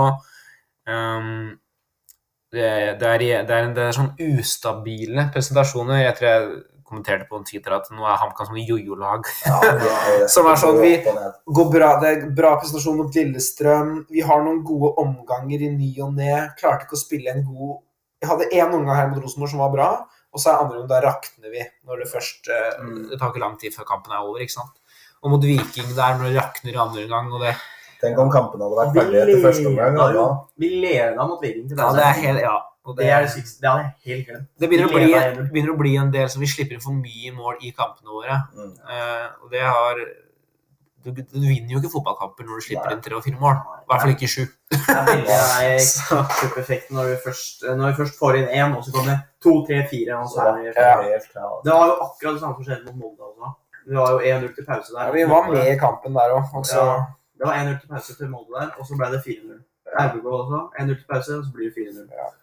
ehm, det, det, er, det, er, en- det er sånn ustabile presentasjoner. Jeg tror jeg kommenterte på en Twitter at nå er HamKam som et jojo-lag. Ja, (laughs) Som er sånn, vi-. Går bra, Det er bra presentasjon mot Lillestrøm. Vi har noen gode omganger i ny og ne. Klarte ikke å spille en god Jeg hadde én omgang her mot Rosenborg som var bra, og så er andre runde, da rakner vi. når Det først, eh, Mm. det tar ikke lang tid før kampen er over. ikke sant? Og mot Viking der, når det rakner i andre omgang og det, Tenk om kampen hadde vært ferdig etter første omgang. jo Da. Vi leda mot Viking til ja, det er ja, det, det, er det sykeste. Det hadde jeg helt glemt. det begynner, å bli, begynner å bli en del som vi slipper inn for mye mål i kampene våre. Mm. Uh, og det har du, du vinner jo ikke fotballkamper når du slipper inn tre og fire mål. I hvert fall ikke sju. Det er (laughs) den når, når vi først får inn én, og så kommer to, tre, fire. Og så er det, Ja. Det var jo akkurat det samme som skjedde mot Molde også. Vi var jo 1-0 til pause der. Ja, vi var med i kampen der òg. Ja. Det var 1-0 til pause til Molde der, og så ble det 4-0. Haugegold også. 1-0 til pause, og så blir det 4-0.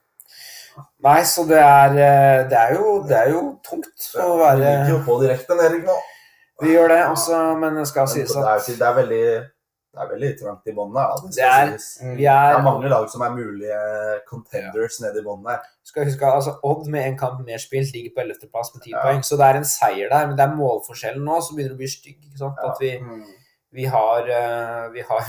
Nei, så det er, eh, det er, jo, det er jo tungt å Vi være gikk jo på direkte Erik nå. Vi gjør det, også, men det skal sies det, at er, det er veldig det er veldig trangt i bånn der. Det, Det er- sies. vi det er er mange lag som er mulige contenders nede i bånn der. skal huske altså, Odd med en kamp mer spilt ligger på 11.-plass med 10 Ja. poeng, så det er en seier der. Men det er målforskjellen nå som begynner å bli stygg. ikke sant? Ja. At vi, Mm. Vi har eh, vi har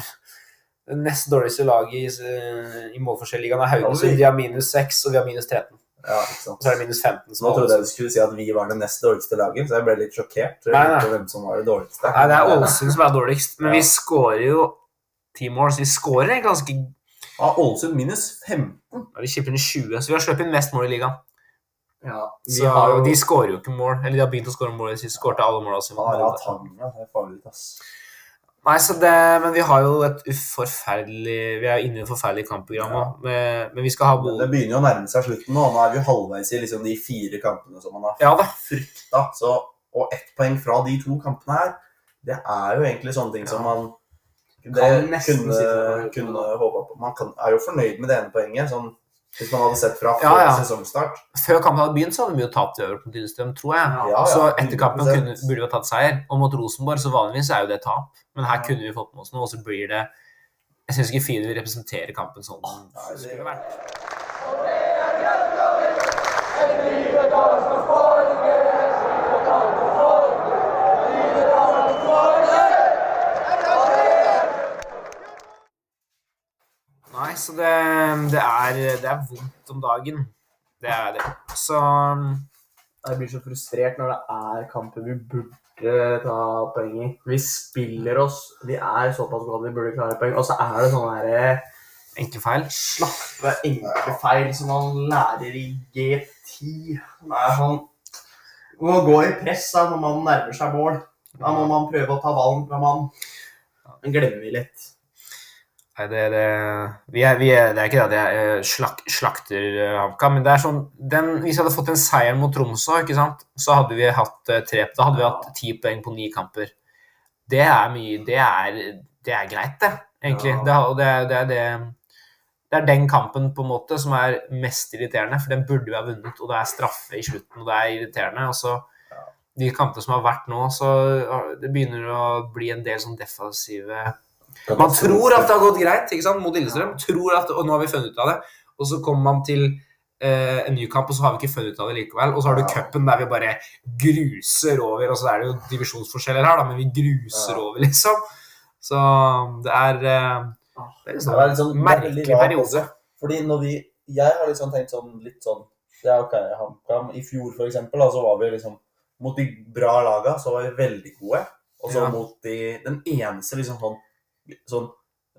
det nest dårligste laget i, eh, i målforskjell-ligaen er Haugesund. De har minus 6, og vi har minus 13. Ja? Så er det minus 15. som Nå trodde jeg du skulle si at vi var det nest dårligste laget, så jeg ble litt sjokkert. Nei, nei. hvem som var det dårligste. Nei, det er Ålesund som er dårligst, men Ja. vi skårer jo ti mål, så vi skårer ganske Ja, Ålesund minus 15. Ja, Vi slipper inn 20, så vi har sluppet inn mest mål i ligaen. Ja, Så har De skårer jo ikke mål. Eller de har begynt å skåre mål. De skårte alle måla sine. Molde. Tanga, det er farlig, ass. Nei, så det, men vi har jo et uforferdelig Vi er inne i et forferdelig kampprogram nå. Men, men vi skal ha bo... Det begynner jo å nærme seg slutten nå. Nå er vi jo halvveis i liksom de fire kampene som man har Ja frykta. Så, og ett poeng fra de to kampene her, det er jo egentlig sånne ting som man det kunne, kunne håpa på. Man kan, er jo fornøyd med det ene poenget, sånn, hvis man hadde sett fra Ja, før ja. sesongstart. Før kampen hadde begynt, så hadde vi jo tapt over på Lillestrøm, tror jeg. Ja, Ja, så etter kampen kunne, burde vi ha tatt seier. Og mot Rosenborg så vanligvis er jo det tap. Men her kunne vi fått med oss noe, og så blir det Jeg syns ikke Fine vil representere kampen sånn den det- skulle vært. Nei, så det, det, er, det er vondt om dagen. Det er det. Så Jeg blir så frustrert når det er kamper vi burde ta poeng i. Vi spiller oss Vi er såpass gode at vi burde klare poeng, og så er det sånne her enkle feil. slappe, enkle feil som man lærer i G10. Det er sånn Man må gå i press da, når man nærmer seg mål. Da må man prøve å ta ballen fra mannen. Den glemmer vi litt. Nei, det, det, vi er, vi er, det er ikke det at jeg eh, slak, slakter eh, HamKam, men det er sånn den, Hvis vi hadde fått en seier mot Tromsø, ikke sant, så hadde vi hatt eh, tre Da hadde vi hatt ti poeng på ni kamper. Det er mye Det er, det er greit, det, egentlig. Ja. Det, det, det, det, det er den kampen på en måte som er mest irriterende, for den burde vi ha vunnet, og det er straffe i slutten, og det er irriterende. og så de kampene som har vært nå, så det begynner å bli en del sånn defensive man tror at det har gått greit ikke sant, mot Lillestrøm, tror at, og nå har vi funnet ut av det. Og så kommer man til eh, en ny kamp, og så har vi ikke funnet ut av det likevel. Og så har du cupen der vi bare gruser over. Og så er det jo divisjonsforskjeller her, da, men vi gruser over, (laughs) liksom. Så det er, eh, det er liksom Det er liksom- det er veldig merkelig periode. Fordi når vi Jeg har liksom tenkt sånn litt sånn Det er ok, HamKam I fjor, for eksempel, da, så var vi liksom Mot de bra laga så var vi veldig gode. Og så Ja. mot de Den eneste liksom sånn, sånn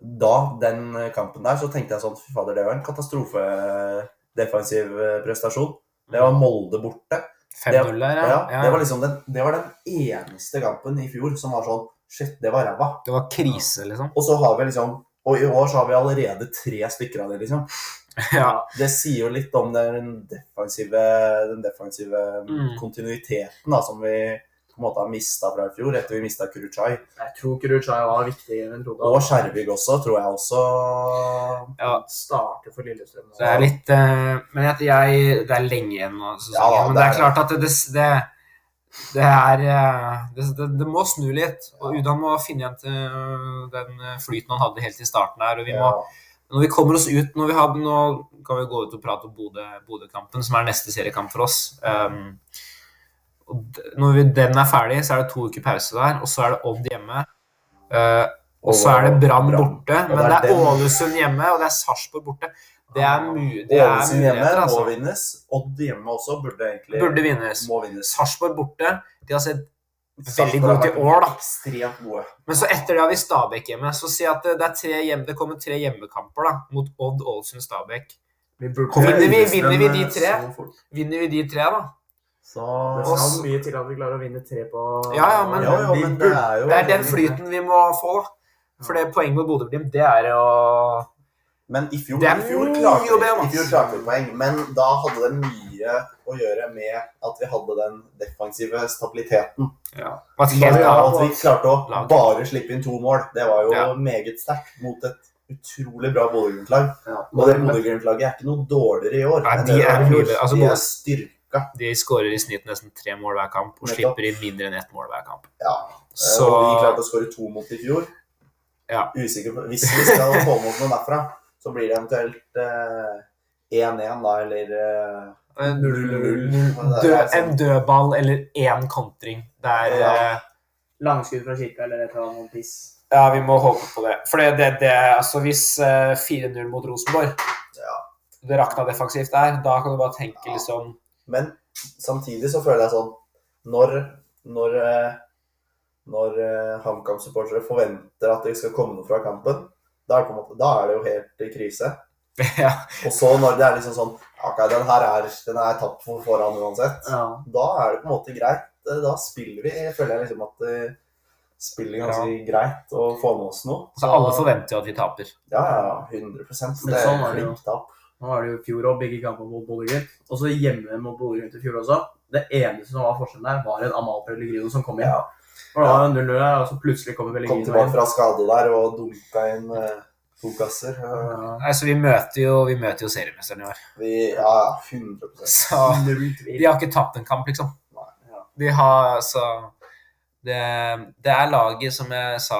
Da, den kampen der, så tenkte jeg sånn Fy fader, det var en katastrofedefensiv eh, prestasjon. Det var Molde borte. 5-0 der, Ja, ja. ja. Det var liksom den, det var den eneste kampen i fjor som var sånn Shit, det var ræva. Det var krise, liksom. Og så har vi liksom Og i år så har vi allerede tre stykker av det, liksom. (laughs) Ja. Det sier jo litt om den defensive, den defensive Mm. kontinuiteten da, som vi på en måte har mista fra i fjor, etter vi mista Kuruchai. Jeg tror Kuruchai var viktigere enn. Og Skjervig også, tror jeg også ja. Starter for Lillestrøm. Det er litt eh, Men jeg, jeg, det er lenge igjen nå. sesongen, Ja men det det er er- klart at det, det, det, det er eh, det, det, det må snu litt. Og Udan må finne igjen til øh, den flyten han hadde helt i starten her. Og vi må, ja, når vi kommer oss ut når vi har, Nå kan vi gå ut og prate om Bodø- Bodø-kampen, som er neste seriekamp for oss. Um, og når vi, den er ferdig, så er det to uker pause der, og så er det Odd hjemme. Uh, og så er det Brann borte, men det er Ålesund hjemme, og det er Sarpsborg borte. Det er, mulig. Ålesund hjemme altså. må vinnes. Odd hjemme også burde egentlig Burde vinnes. vinnes. Sarpsborg borte. De har sett veldig gode til år, da. Men så etter det har vi Stabæk hjemme. Så si at det, det, tre hjemme, det kommer tre hjemmekamper da, mot Odd, Ålesund, Stabæk. Vi Vinner vi- vinner vi de eh, tre? Vinner vi de tre, da? Så Det skal mye til at vi klarer å vinne tre på Ja, ja, men- Ja, ja, men det er jo Det er den flyten vi må få. For det poenget med Bodø-Glimt, det er å Men i fjor, er i fjor, klarte, i fjor klarte vi poeng, men da hadde det mye å gjøre med at vi hadde den defensive stabiliteten. ja. At vi klarte å bare slippe inn to mål. Det var jo Ja. meget sterkt mot et utrolig bra Bodø-Glimt-lag. Ja. Og det Bodø-Glimt-laget er ikke noe dårligere i år. Nei, de det er. Altså, de er styrka. De skårer i snitt nesten tre mål hver kamp og Nettopp. slipper inn mindre enn ett mål hver kamp. Ja. Så Og vi klarte å skåre to mot i fjor. Ja. Usikker på Hvis vi skal få mot noe derfra, så blir det eventuelt eh, 1-1, da, eller eh, en, 0-0. død, en dødball eller én kontring. Det er Ja. eh, Langskudd fra kirka eller et eller annet piss. Ja, vi må håpe på det. For det, det, det altså hvis eh, 4-0 mot Rosenborg Ja. Det rakna defensivt der. Da kan du bare tenke Ja. liksom Men samtidig så føler jeg sånn Når, når, eh, når eh, HamKam-supportere forventer at det skal komme noe fra kampen, da er, det måte, da er det jo helt i krise. (laughs) ja. Og så når det er liksom sånn Ok, den her er, den er tapt for foran uansett. Ja. Da er det på en måte greit. Eh, Da spiller vi. Jeg føler jeg liksom at det spiller ganske greit å få med oss noe. Så alle forventer jo at vi taper. Ja, ja, 100% Det er sånn er Nå var det jo i fjor òg, begge kamper mot Bodø-Glimt. Og så hjemme mot Bodø-Glimt i fjor også. Det eneste som var forskjellen der, var en Amal Pellegrino som kom inn. Ja. Og da var det 0-0 her, og så plutselig kommer Kom Pellegrino tilbake fra skade der og dunka inn eh, to kasser. Ja. Nei, så vi møter jo, vi møter jo seriemesteren i år. Vi, ja, 100 Så (laughs) de har ikke tapt en kamp, liksom. Ja. De har altså det, det er laget, som jeg sa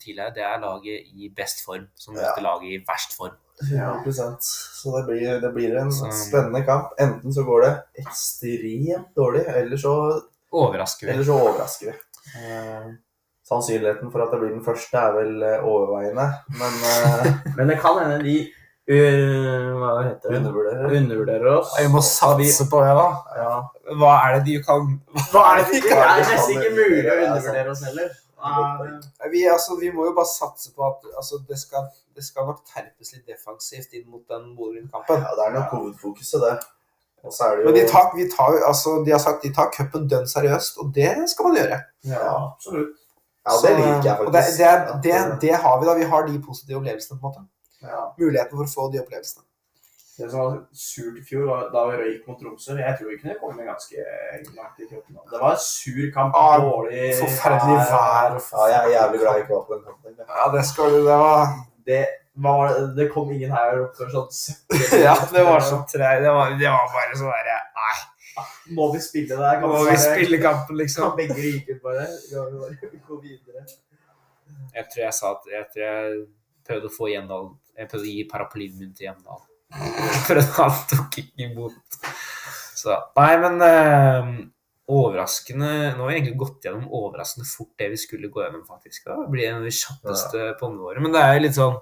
tidligere, det er laget i best form som møter Ja. laget i verst form. 100 Så det blir, det blir en Så- spennende kamp. Enten så går det ekstremt dårlig, eller så, Overrasker vi. eller så overrasker vi. Eh, sannsynligheten for at det blir den første, er vel eh, overveiende, men eh, (laughs) Men det kan hende de uh, Hva heter det? undervurderer. Undervurderer oss. Vi må satse på det, da. Ja. Hva er det de kan Hva er det de Det er nesten ikke mulig å undervurdere oss heller. Eh, vi, altså, vi må jo bare satse på at altså, det, skal, det skal nok terpes litt defensivt inn mot den Bodø-Glimt-kampen. Ja, det er nok hovedfokuset, det. Og så er det jo Men de, tar, vi tar, altså, de har sagt de tar cupen dønn seriøst, og det skal man gjøre. Ja, absolutt. Ja, det liker jeg Og det, faktisk. det, det, det har vi da. Vi har de positive opplevelsene. på en måte. Ja. Muligheten for å få de opplevelsene. Det som var surt i fjor, var da vi røyk mot Tromsø Jeg tror vi kunne komme ganske langt i kroppen. Det var en sur kamp. Ah, dårlig Forferdelig vær. Ja, jeg er jævlig glad jeg ikke var på den kampen. Ja, det skal du. Det var Det, var, det kom ingen her opp før sånn 70. (laughs) Ja, det var så treigt. Det, var- det var bare sånn derre Nei, Må vi spille det her? må vi spille kampen, liksom. Kan begge ryke ut bare (laughs) gå videre. Jeg tror jeg sa at jeg, tror jeg prøvde å få Gjendal Jeg prøvde å gi paraplyen min til Gjendal. (laughs) For han tok ikke imot. Så Nei, men eh, overraskende Nå har vi egentlig gått gjennom overraskende fort det vi skulle gå gjennom, faktisk. Det blir en av de kjappeste ponnene våre. Men det er jo litt sånn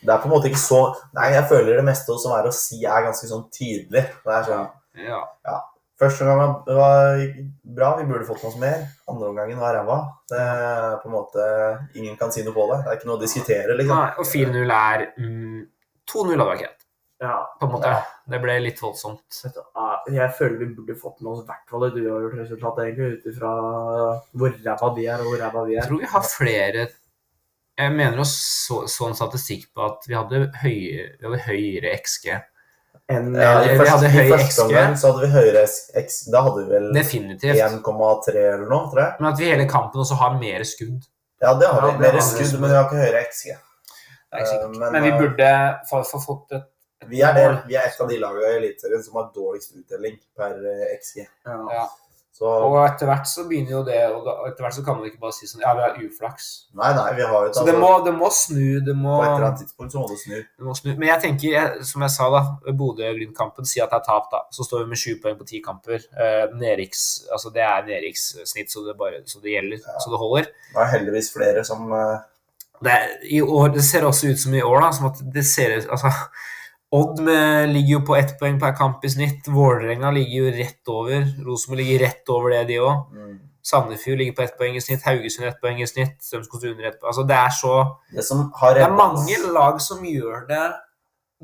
Det er på en måte ikke så Nei, jeg føler det meste som er å si, er ganske sånn tydelig. Det er sånn Ja. Første omgang var bra, vi burde fått noe mer. Andre omgangen var ræva. Det er på en måte Ingen kan si noe på det. Det er ikke noe å diskutere, liksom. Nei, og 4-0 er mm, 2-0 av greit, Ja. på en måte. Det ble litt voldsomt. Ah, Jeg føler vi burde fått med oss i hvert fall et uavgjort resultat, egentlig, ut ifra hvor ræva de er, og hvor ræva vi Jeg er. tror vi har flere Jeg mener å så, så en statistikk på at vi hadde, høye, vi hadde høyere XG. Enn Ja, vi I første, hadde høy XG. så hadde vi høyere XG. Da hadde vi vel 1,3 eller noe, tror jeg. Men at vi hele kampen også har mer skudd. Ja, det har vi. Ja, Mer skudd, men vi har ikke høyere XG. Det er ikke sikkert. Eh, men, Men vi eh, burde få, få fått et Vi er, del, vi er et av de lagene i Eliteserien som har dårligst utdeling per eh, XG. ja. Ja. Så Og etter hvert så begynner jo det Og etter hvert så kan man ikke bare si sånn Ja, vi har uflaks. Nei, nei, vi har jo Så det må, det må snu. Det må, På et eller annet tidspunkt så må det snu. det må snu. Men jeg tenker, jeg, som jeg sa da, Bodø-Glimt-kampen sier at det er tap, da. Så står vi med sju poeng på ti kamper. Eh, neriks, altså det er nedrikssnitt, så det, bare, så det gjelder. Ja. Så det holder. Det er heldigvis flere som eh, det, er- i år, det ser også ut som i år, da, som at det ser ut altså, Odd med, ligger jo på ett poeng per kamp i snitt. Vålerenga ligger jo rett over. Rosenborg ligger rett over det, de òg. mm, Sandefjord ligger på ett poeng i snitt. Haugesund ett poeng i snitt. Strømskog under ett poeng. Altså, det er så Det som har Det er mange lag som gjør det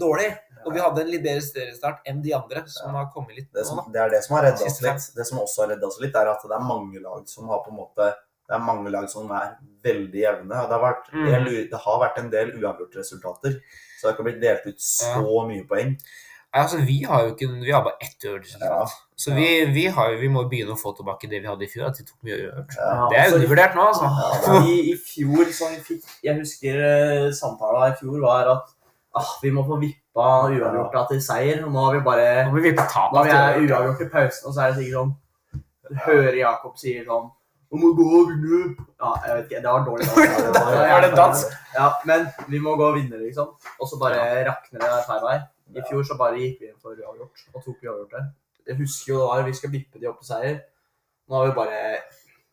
dårlig. Og vi hadde en litt bedre seriestart enn de andre, som har kommet litt det, nå, da. det er det som har redda oss litt. Det som også har redda oss litt, er at det er mange lag som har på en måte Det er mange lag som er veldig jevne. og Det har vært, Mm. det har vært en del uavgjorte resultater. Så det har ikke blitt delt ut så mye poeng. Nei, Altså, vi har jo ikke Vi har bare ett resultat. Så vi, vi, har, vi må begynne å få tilbake det vi hadde i fjor, at de tok mye. Ja. Det er altså, undervurdert nå, altså. Ja, I, I fjor som vi fikk Jeg husker eh, samtalen i fjor var at ah, vi må få vippa uavgjorta til seier. Nå har vi bare Nå vi. Nå er uavgjort i pausen, og så er det sikkert sånn hører Jakob sier sånn Nå må gå og vinne. Ja, jeg vet ikke. Det var dårlig. Ja, (laughs) det var- Var det dans? Ja, men vi må gå og vinne, liksom. Og så bare rakner det feil vei. I fjor så bare gikk vi inn for uavgjort og tok uavgjort der. Jeg husker jo det var vi skal vippe de opp til seier. Nå har vi bare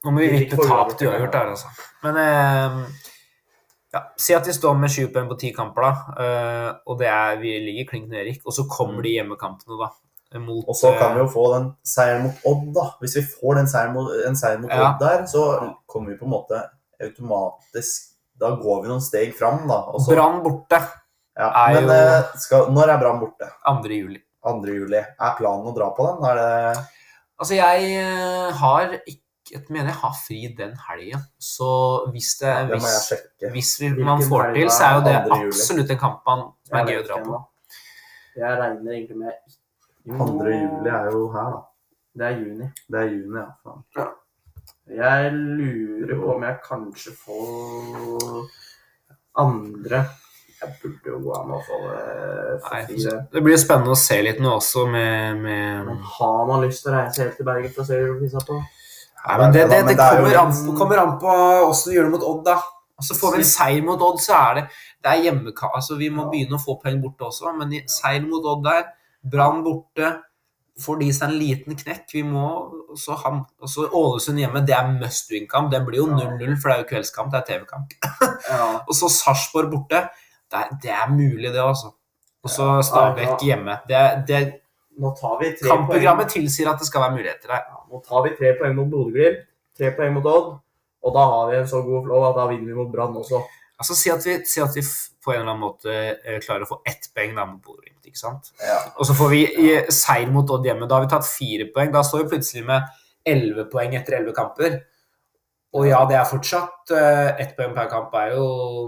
Nå må vi Vi vippe får tap til uavgjort der, altså. Men eh, ja, si at vi står med sju poeng på ti kamper, da. eh, og det er, vi ligger klink nedrykk. Og så kommer de hjemmekampene, da. Mot, Og så kan eh, vi jo få den seieren mot Odd, da. Hvis vi får den seieren mot, en seier mot Ja. Odd der, så kommer vi på en måte automatisk Da går vi noen steg fram, da. Også. Brann borte. Ja, Er men jo- eh, skal, når er Brann borte? 2. juli. 2. juli. Er planen å dra på den? Er det Altså, jeg eh, har ikke Jeg mener jeg har fri den helga, så hvis det Det må jeg hvis, sjekke. hvis vi, man får til, så er jo det absolutt en kamp man, som er gøy å dra på. Jeg regner egentlig med 2. juli er jo her, da. Det er juni. Det er juni, ja. Faen. Jeg lurer på om jeg kanskje får andre Jeg burde jo gå an å få det Nei, for det blir spennende å se litt nå også med, med har man lyst til å reise helt til Bergen for å se Europisa på? Nei, men det, det, det, det er kommer, an, litt- kommer an på åssen du gjør det mot Odd, da. Og så får vi en seier mot Odd, så er det Det er hjemmeka... Altså, vi må begynne å få poeng borte også, men i- seier mot Odd der, Brann borte Får de seg en liten knekk. Vi må også ha også Ålesund hjemme, det er must win-kamp. Det blir jo 0-0, for det er jo kveldskamp. Det er TV-kamp. Ja. (laughs) Og så Sarpsborg borte. Det er, det er mulig, det, altså. Og så Stabæk hjemme. Det, det, kampprogrammet tilsier at det skal være muligheter der. Ja, nå tar vi tre poeng mot Bodø-Glimt, tre poeng mot Odd, og da har vi en så god flow at da vinner vi mot Brann også. Altså, Si at vi, si at vi på en eller annen måte eh, klarer å få ett poeng da mot Bodø-Glimt. ikke sant? Ja. Og så får vi seier mot Odd hjemme. Da har vi tatt fire poeng. Da står vi plutselig med elleve poeng etter elleve kamper. Og ja, det er fortsatt uh, ett poeng per kamp er jo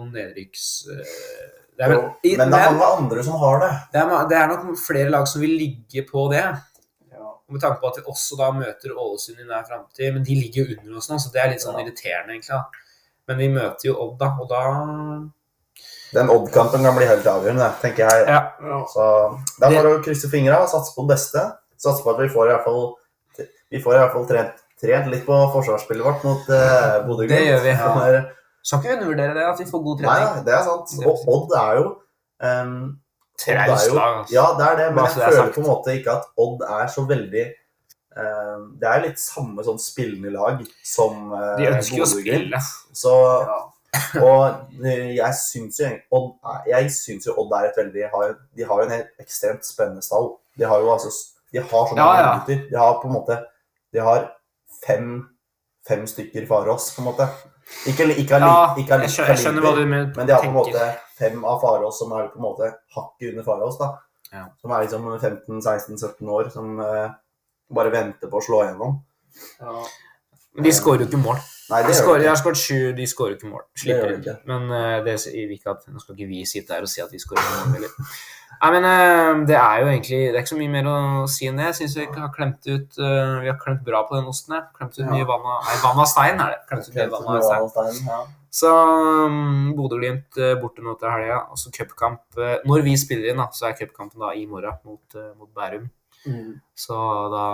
nedrykks... Uh, det, er vel, i, Men det er mange andre som har det. det, er, det er nok flere lag som vil ligge på det. Ja. Med tanke på at vi også da møter Ålesund i nær framtid. Men de ligger jo under oss nå, så det er litt sånn irriterende, egentlig. Men vi møter jo Odd, da, og da Den Odd-kampen kan bli helt avgjørende, tenker jeg. Ja. Så det er bare å krysse fingra og satse på det beste. Satse på at vi får i hvert fall vi får i hvert fall trent, trent litt på forsvarsspillet vårt mot eh, Bodø-Glimt. Det gjør vi. Ja. Skal ikke undervurdere det, at vi får god trening. nei, det er sant. Og Odd er jo um, Traust lag, altså. Ja, det er det, men jeg er føler på en måte ikke at Odd er så veldig Det er litt samme sånn spillende lag som uh, De ønsker jo å spille. Så, Ja. (laughs) og eh, jeg syns jo Odd, jo Odd er et veldig har, De har jo en helt ekstremt spennende stall. De har jo altså De har så Ja, ja. gutter. De har på en måte De har fem, fem stykker Farås, på en måte. Ikke, ikke, Ja, ikke jeg skjønner, jeg skjønner hva du men- Men de har på en måte fem av Farås som er på en måte hakket under Farås. da. Ja. Som er liksom 15-16-17 år, som eh, bare venter på å slå igjennom. Ja. Men de skårer jo ikke mål. Nei, De det skårer, gjør jeg har skåret sju, de skårer ikke mål. Slipper de inn. Men uh, det sier vi ikke at, nå skal ikke vi sitte her og si at vi skårer mål. Eller. Nei, men uh, det er jo egentlig Det er ikke så mye mer å si enn det. Jeg syns vi har klemt ut uh, Vi har klemt bra på den osten her. Klemt ut Ja. mye vann av Nei, vann av stein er det. Klemt ut mye vann av stein. Stein, ja. Så um, Bodø-Glimt uh, borte nå til helga. Og så cupkamp Når vi spiller inn, da, så er cupkampen i morgen mot, mot Bærum. Mm. Så da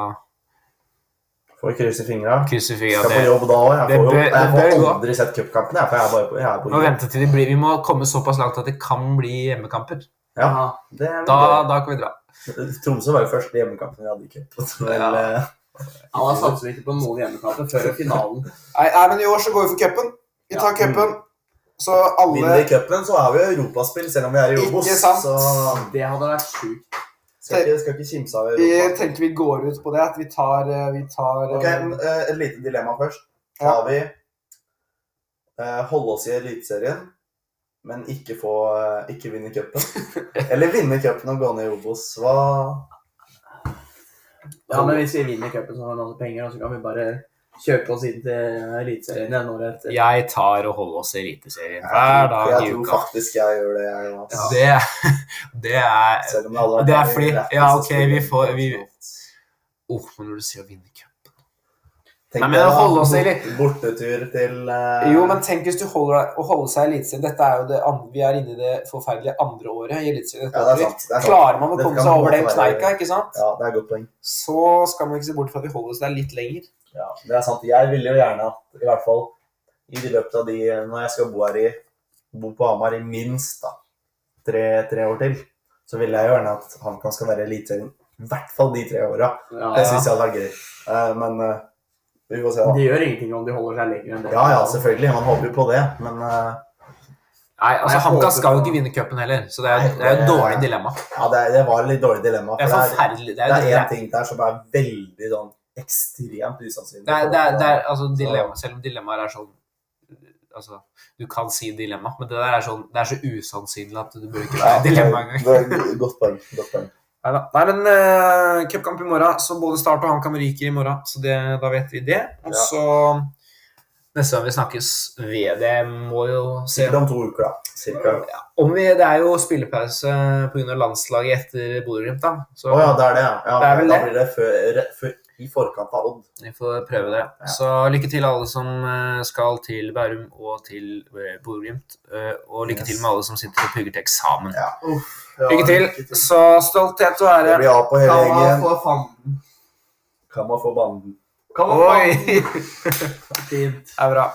Får krysse fingra. Krysse fingra. Skal på jobb da òg. Jeg får, jo, jeg gå. aldri sett cupkampene. jeg, jeg bare jeg på Må vente til de blir Vi må komme såpass langt at det kan bli hjemmekamper. Ja, det er Da, da kan vi dra. Tromsø var jo første hjemmekampen vi hadde i cup. Ja. eh, Ja, da ikke på noen hjemmekamper før finalen. Nei, nei, men i år så går vi for cupen. Vi tar Ja. cupen. Så Vinner vi cupen, så er vi i europaspill, selv om vi er i Obos. Ikke sant. Så Det hadde vært sjukt. Skal ikke, skal ikke kimse av vi tenker vi går ut på det, at vi tar, eh, vi tar Ok, men, eh, Et lite dilemma først. Tar vi eh, holde oss i Eliteserien, men ikke, få, eh, ikke vinne cupen? (laughs) Eller vinne cupen og gå ned i Obos? Hva Ja, men hvis vi vinner cupen, så har vi masse penger, og så kan vi bare kjøpe oss inn til Eliteserien igjen året etter. Jeg tar og holder oss i Eliteserien Jeg hver dag i Jeg tror faktisk jeg gjør det, jeg òg. Ja. Det, (laughs) det er Selv om det hadde vært Det er fordi- ja, ok, vi får- vi- oh, men Når du sier å vinne cupen Tenk Nei, men å holde oss i litt. Bortetur til uh... Jo, men tenk hvis du holder deg, å holde seg i Eliteserien. Dette er jo det andre, Vi er inne i det forferdelige andre året i Eliteserien. Ja, det er sant. Det er. Klarer man å komme seg over den kneika, ikke sant? Ja, det er godt poeng. så skal man ikke se bort fra at vi holder oss der litt lenger. Ja, det er sant. Jeg ville jo gjerne at, i hvert fall i de løpet av de Når jeg skal bo her i Bo på Hamar i minst da, tre, tre år til, så vil jeg jo gjerne at HamKam skal være Eliteserien i hvert fall de tre åra. Ja, Det syns jeg hadde vært gøy. Uh, men eh, vi får se, da. Det gjør ingenting om de holder seg lenger enn det. Ja, ja, selvfølgelig. Man håper jo på det, men eh, Nei, altså Hamka HamKam skal jo ikke vinne cupen heller, så det er, Nei, det er et dårlig dilemma. ja, det, det var et litt dårlig dilemma. Det er For det er. Det det er, er én er, ting der som er veldig sånn ekstremt usannsynlig. det er, det er, det er altså, dilemma, Selv om dilemmaer er sånn Altså, du kan si dilemma, men det der er, sånn, det er så usannsynlig at du bør ikke være dilemma engang. Er godt poeng. Godt poeng. Neida. Nei, men uh, cupkamp i morgen, så både Start og HamKam ryker i morgen, så det, da vet vi det. Og Ja. så neste gang vi snakkes ved det, må jo se Sikkert om to uker, da. Cirka. Ja. om vi, Det er jo spillepause pga. landslaget etter Bodø-Glimt, da. Så ja, det er det, ja. ja Det er vel da det. blir det før, før, i forkant av Odd. vi får prøve det. Ja. Så lykke til alle som eh, skal til Bærum og til eh, Bodø-Glimt. eh, Og lykke Yes. til med alle som sitter og pugger til eksamen. Ja. Ja, Lykke til. Så stolthet og Det blir A på hele Kan man få fanden? Kan man få banden. Kan man få Oi! (laughs) Fint. Det er bra.